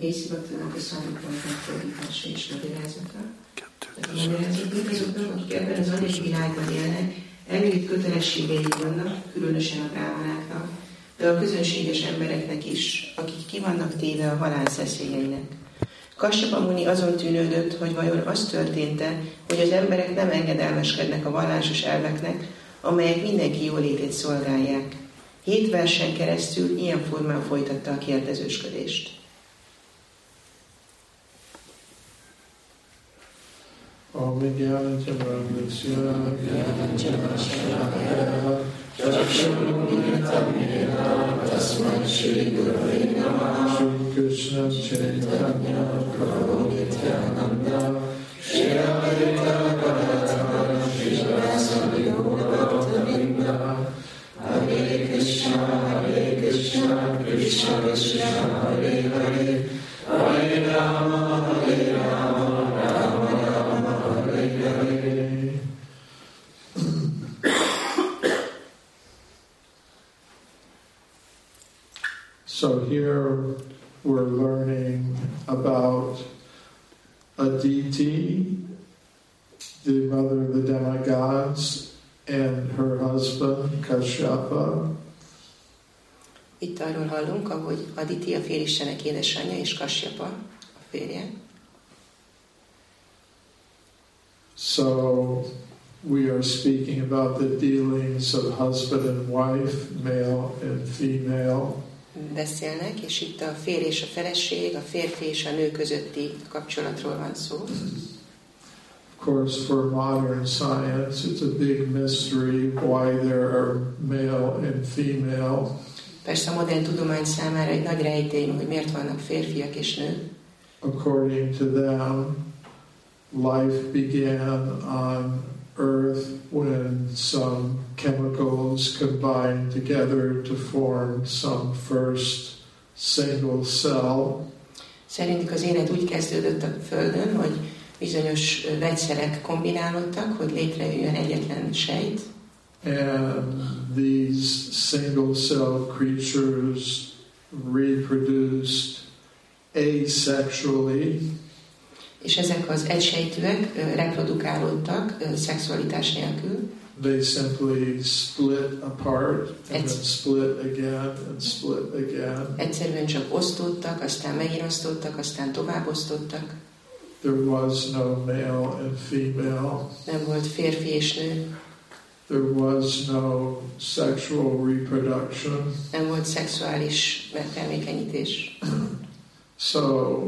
Észi Baktának a számoknak megfordítása és magyarázata. A magyarázatok akik ebben az anyagi világban élnek, elvitt kötelességeik vannak, különösen a brámanáknak, de a közönséges embereknek is, akik ki vannak téve a halál szeszélyeinek. Kassapa Muni azon tűnődött, hogy vajon az történte, hogy az emberek nem engedelmeskednek a vallásos elveknek, amelyek mindenki jólétét szolgálják. Hét versen keresztül ilyen formán folytatta a kérdezősködést. अविद्याचक्षुरानस्य श्रीकृष्णचैतन्य प्रभो Nityanand about Aditi, the mother of the demigods, and her husband Kashyapa. Itt arról hallunk, ahogy Aditi a félistenek édesanyja és Kasyapa a férje. So we are speaking about the dealings of husband and wife, male and female. Beszélnek, és itt a férj és a feleség, a férfi és a nő közötti kapcsolatról van szó. Of course, for modern science, it's a big mystery why there are male and female. Persze a modern tudomány számára egy nagy rejtély, hogy miért vannak férfiak és nők. According to them, life began on Earth when some chemicals combined together to form some first single cell. Szerintük az élet úgy kezdődött a Földön, hogy bizonyos vegyszerek kombinálódtak, hogy létrejöjjön egyetlen sejt. And these single cell creatures reproduced asexually és ezek az egysejtűek reprodukálódtak szexualitás nélkül. They simply split apart and then split again and split again. Egyszerűen csak osztódtak, aztán megint osztódtak, aztán tovább osztódtak. There was no male and female. Nem volt férfi és nő. There was no sexual reproduction. Nem volt szexuális megtermékenyítés. so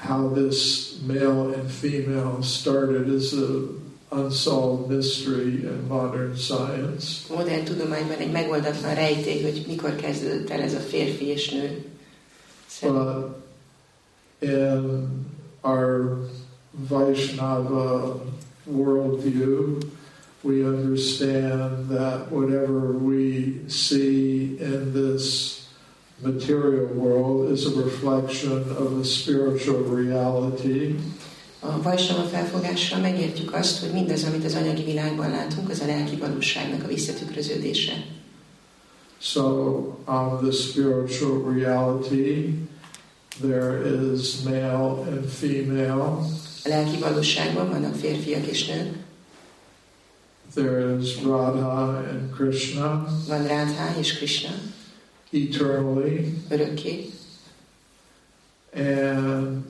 how this male and female started is a unsolved mystery in modern science. Modern tudományban egy megoldatlan rejtély, hogy mikor kezdődött el ez a férfi és nő. But in our Vaishnava worldview, we understand that whatever we see in this material world is a reflection of a spiritual reality. A Vajsnava felfogással megértjük azt, hogy mindaz, amit az anyagi világban látunk, az a lelki valóságnak a visszatükröződése. So, on the spiritual reality, there is male and female. A lelki valóságban vannak férfiak és nők. There is Radha and Krishna. Van Radha és Krishna eternally. Örökké. And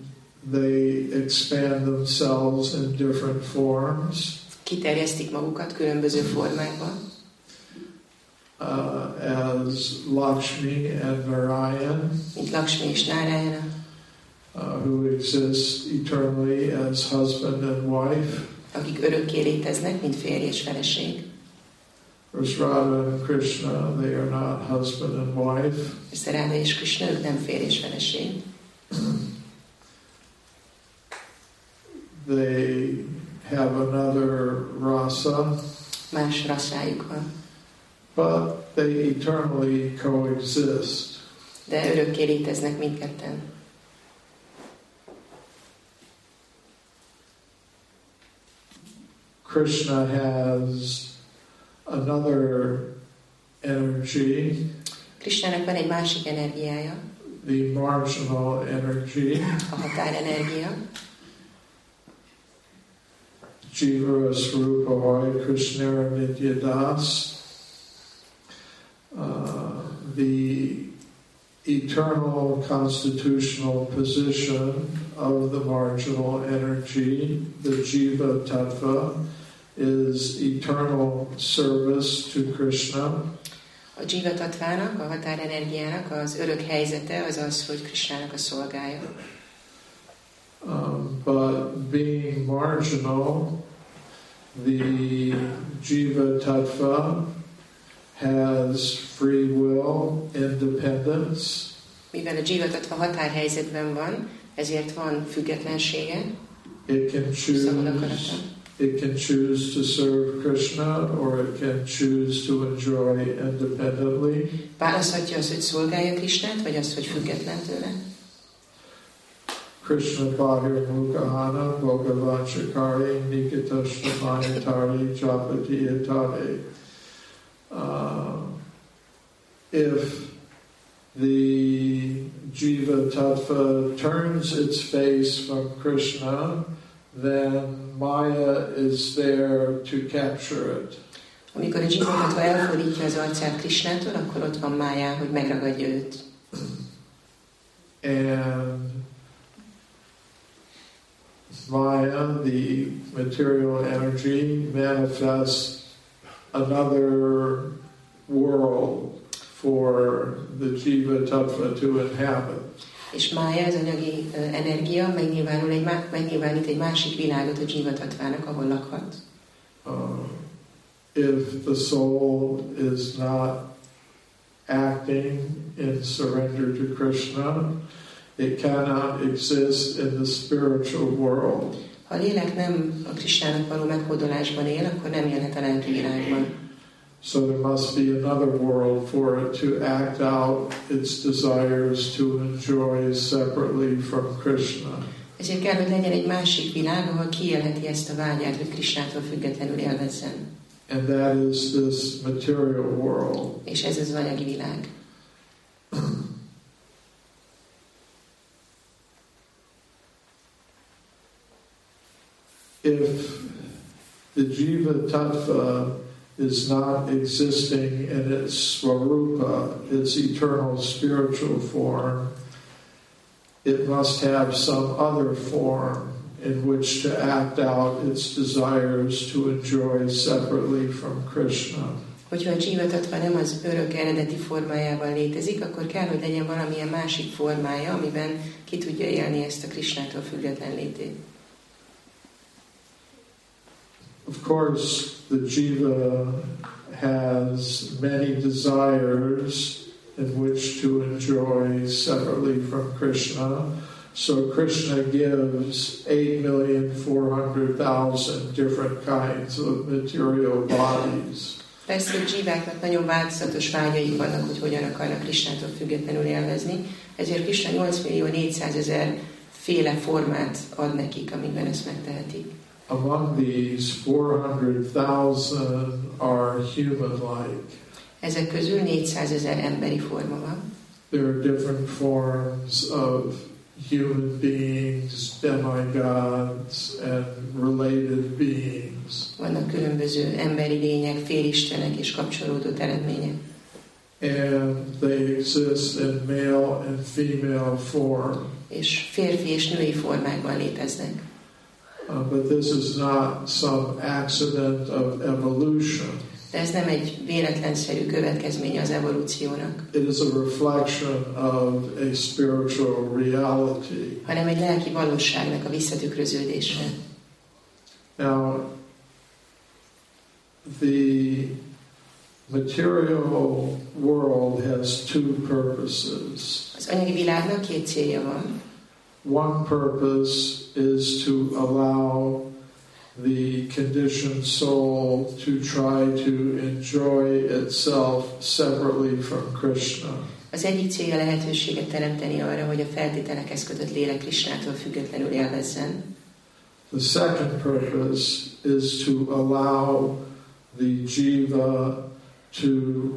they expand themselves in different forms. Kiterjesztik magukat különböző formákban. Uh, as Lakshmi and Narayan. Mint Lakshmi és Narayana. Uh, who exist eternally as husband and wife. Akik örökké léteznek, mint férj és feleség. There's Radha and Krishna, they are not husband and wife. Persze és Krishna, ők nem férj és feleség. they have another rasa. Más raszájuk van. But they eternally coexist. De örökké léteznek mindketten. Krishna has another energy. Krishnának van egy másik energiája. the marginal energy. A határenergia. Jiva Srupavai Krishna Nityadas. Uh, the eternal constitutional position of the marginal energy, the Jiva Tattva, is eternal service to Krishna. A Jiva Tattvának, a határenergiának az örök helyzete az az, hogy Krishnának a szolgája. Um, but being marginal, the Jiva Tattva has free will, independence. Mivel a Jiva Tattva határhelyzetben van, ezért van függetlensége, It can choose. It can choose to serve Krishna, or it can choose to enjoy independently. Választhatja azt, hogy szolgálja Krishnát, vagy azt, hogy független tőle. Krishna Bahir Mukahana Bhagavan Shakari Nikitashna Mayatari Japati Atare. Uh, if the Jiva Tattva turns its face from Krishna, then Maya is there to capture it. Amikor a Jiva Tattva elfordítja az arcát Krishnától, akkor ott van Májá, hogy megragadja őt. And Maya, the material energy, manifests another world for the Jiva Tattva to inhabit. És Mája, az anyagi energia megnyilvánul egy, megnyilvánít egy másik világot a Jiva Tattvának, ahol lakhat. Uh, if the soul is not acting in surrender to Krishna, it cannot exist in the spiritual world. Ha a lélek nem a Krisnának való meghódolásban él, akkor nem élhet a lelki világban. So there must be another world for it to act out its desires to enjoy separately from Krishna. Ezért kell, hogy legyen egy másik világ, ahol kiélheti ezt a vágyát, hogy Krisnától függetlenül élvezzen. And that is this material world. És ez az anyagi világ. If the Jiva Tattva is not existing in its Swarupa, its eternal spiritual form, it must have some other form in which to act out its desires to enjoy separately from Krishna. Hogyha a Jiva Tattva nem az örök eredeti formájában létezik, akkor kell, hogy legyen valamilyen másik formája, amiben ki tudja élni ezt a Krisnától független létét. Of course, the jiva has many desires in which to enjoy separately from Krishna. So Krishna gives 8,400,000 different kinds of material bodies. Persze, hogy zsíváknak nagyon változatos vágyaik vannak, hogy hogyan akarnak Krisnától függetlenül élvezni, ezért Krishna 8 millió 400 ezer féle formát ad nekik, amiben ezt megtehetik. Among these, 400,000 are human-like. Ezek közül 400 ezer emberi forma van. There are different forms of human beings, demigods, and related beings. Vannak különböző emberi lények, félistenek és kapcsolódó eredmények. And they exist in male and female form. És férfi és női formákban léteznek. Uh, but this is not some accident of evolution. De ez nem egy véletlenszerű következménye az evolúciónak, It is a reflection of a spiritual reality. hanem egy lelki valóságnak a visszatükröződése. Now, the material world has two purposes. Az anyagi világnak két célja van. One purpose is to allow the conditioned soul to try to enjoy itself separately from Krishna. Az egyik célja lehetőséget teremteni arra, hogy a feltételekhez kötött lélek Krisnától függetlenül élvezzen. The second purpose is to allow the jiva to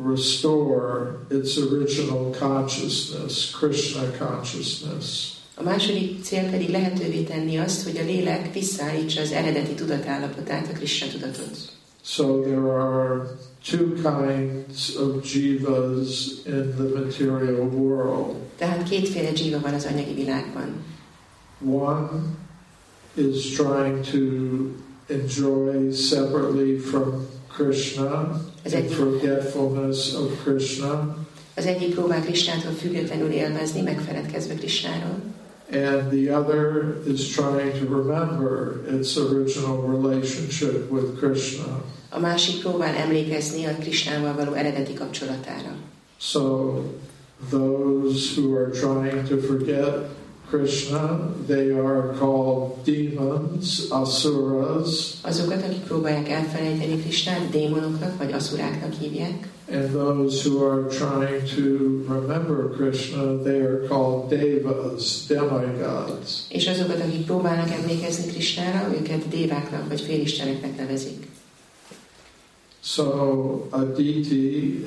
restore its original consciousness, Krishna consciousness. A második cél pedig lehetővé tenni azt, hogy a lélek visszaállítsa az eredeti tudatállapotát, a Krishna tudatot. So there are two kinds of jivas in the material world. Tehát kétféle jiva van az anyagi világban. One is trying to enjoy separately from Krishna, az egyik, forgetfulness of Krishna. Az egyik próbál Krishnától függetlenül élvezni, megfeledkezve Krishnáról. And the other is trying to remember its original relationship with Krishna. A másik próbál emlékezni a Krishnával való eredeti kapcsolatára. So those who are trying to forget Krishna, they are called demons, asuras. Azokat, akik próbálják elfelejteni Krishnát, démonoknak vagy asuráknak hívják. And those who are trying to remember Krishna, they are called devas, demigods. És azokat, akik próbálnak emlékezni Krishnára, őket déváknak vagy félisteneknek nevezik. So Aditi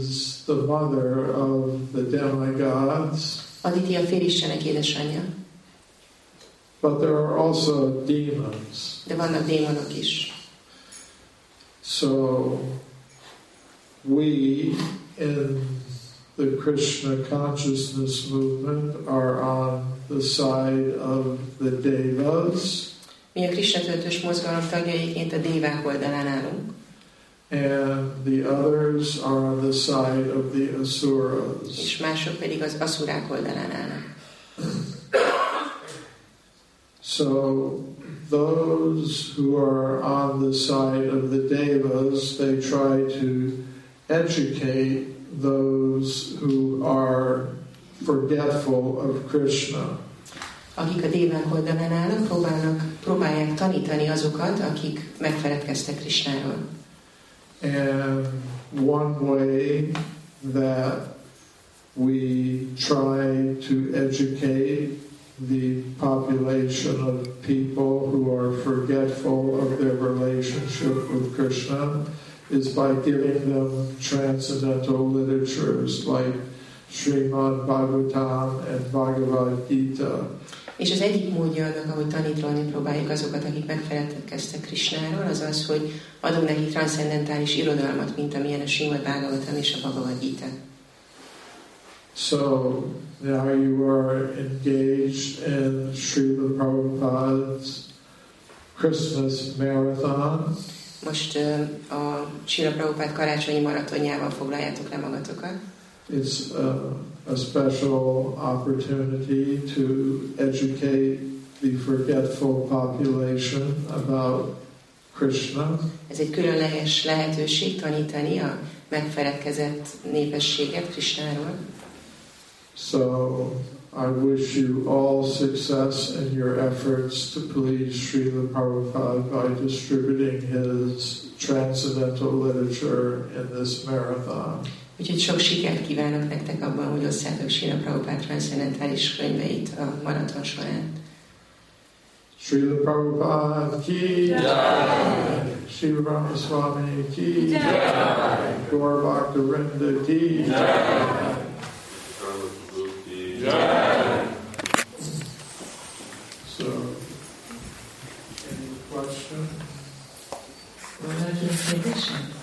is the mother of the demigods. A félistenek édesanyja. But there are also demons. De vannak démonok is. So we in the Krishna consciousness movement are on the side of the devas. Mi a Krishna tudatos mozgalom tagjaiként a dévák oldalán állunk. And the others are on the side of the asuras. És mások pedig az asurák oldalán állnak. So those who are on the side of the devas, they try to educate those who are forgetful of Krishna. Akik a dévák oldalán állnak, próbálnak, próbálják tanítani azokat, akik megfeledkeztek Krishnáról. And one way that we try to educate the population of people who are forgetful of their relationship with Krishna is by giving them transcendental literatures like Srimad Bhagavatam and Bhagavad Gita. És az egyik módja annak, ahogy tanítani próbáljuk azokat, akik megfeledkeztek Krishnáról, az az, hogy adunk nekik transzendentális irodalmat, mint amilyen a Srimad Bhagavatam és a Bhagavad Gita. So now you are engaged in Srila Prabhupada's Christmas marathon. Most uh, a Srila Prabhupada karácsonyi maratonjával foglaljátok le magatokat. It's a, a special opportunity to educate the forgetful population about Krishna. Ez egy különleges lehetőség tanítani a megfeledkezett népességet Krishnáról. So I wish you all success in your efforts to please Srila Prabhupada by distributing his transcendental literature in this marathon. Úgyhogy sok sikert kívánok nektek abban, hogy osszátok Srila Prabhupada transzendentális könyveit a maraton során. Srila Prabhupada ki Jai. Srila Ramaswamy ki Jai. Gaur Bhakta Rinda ki Jai. So, any questions? Van valaki kérdése?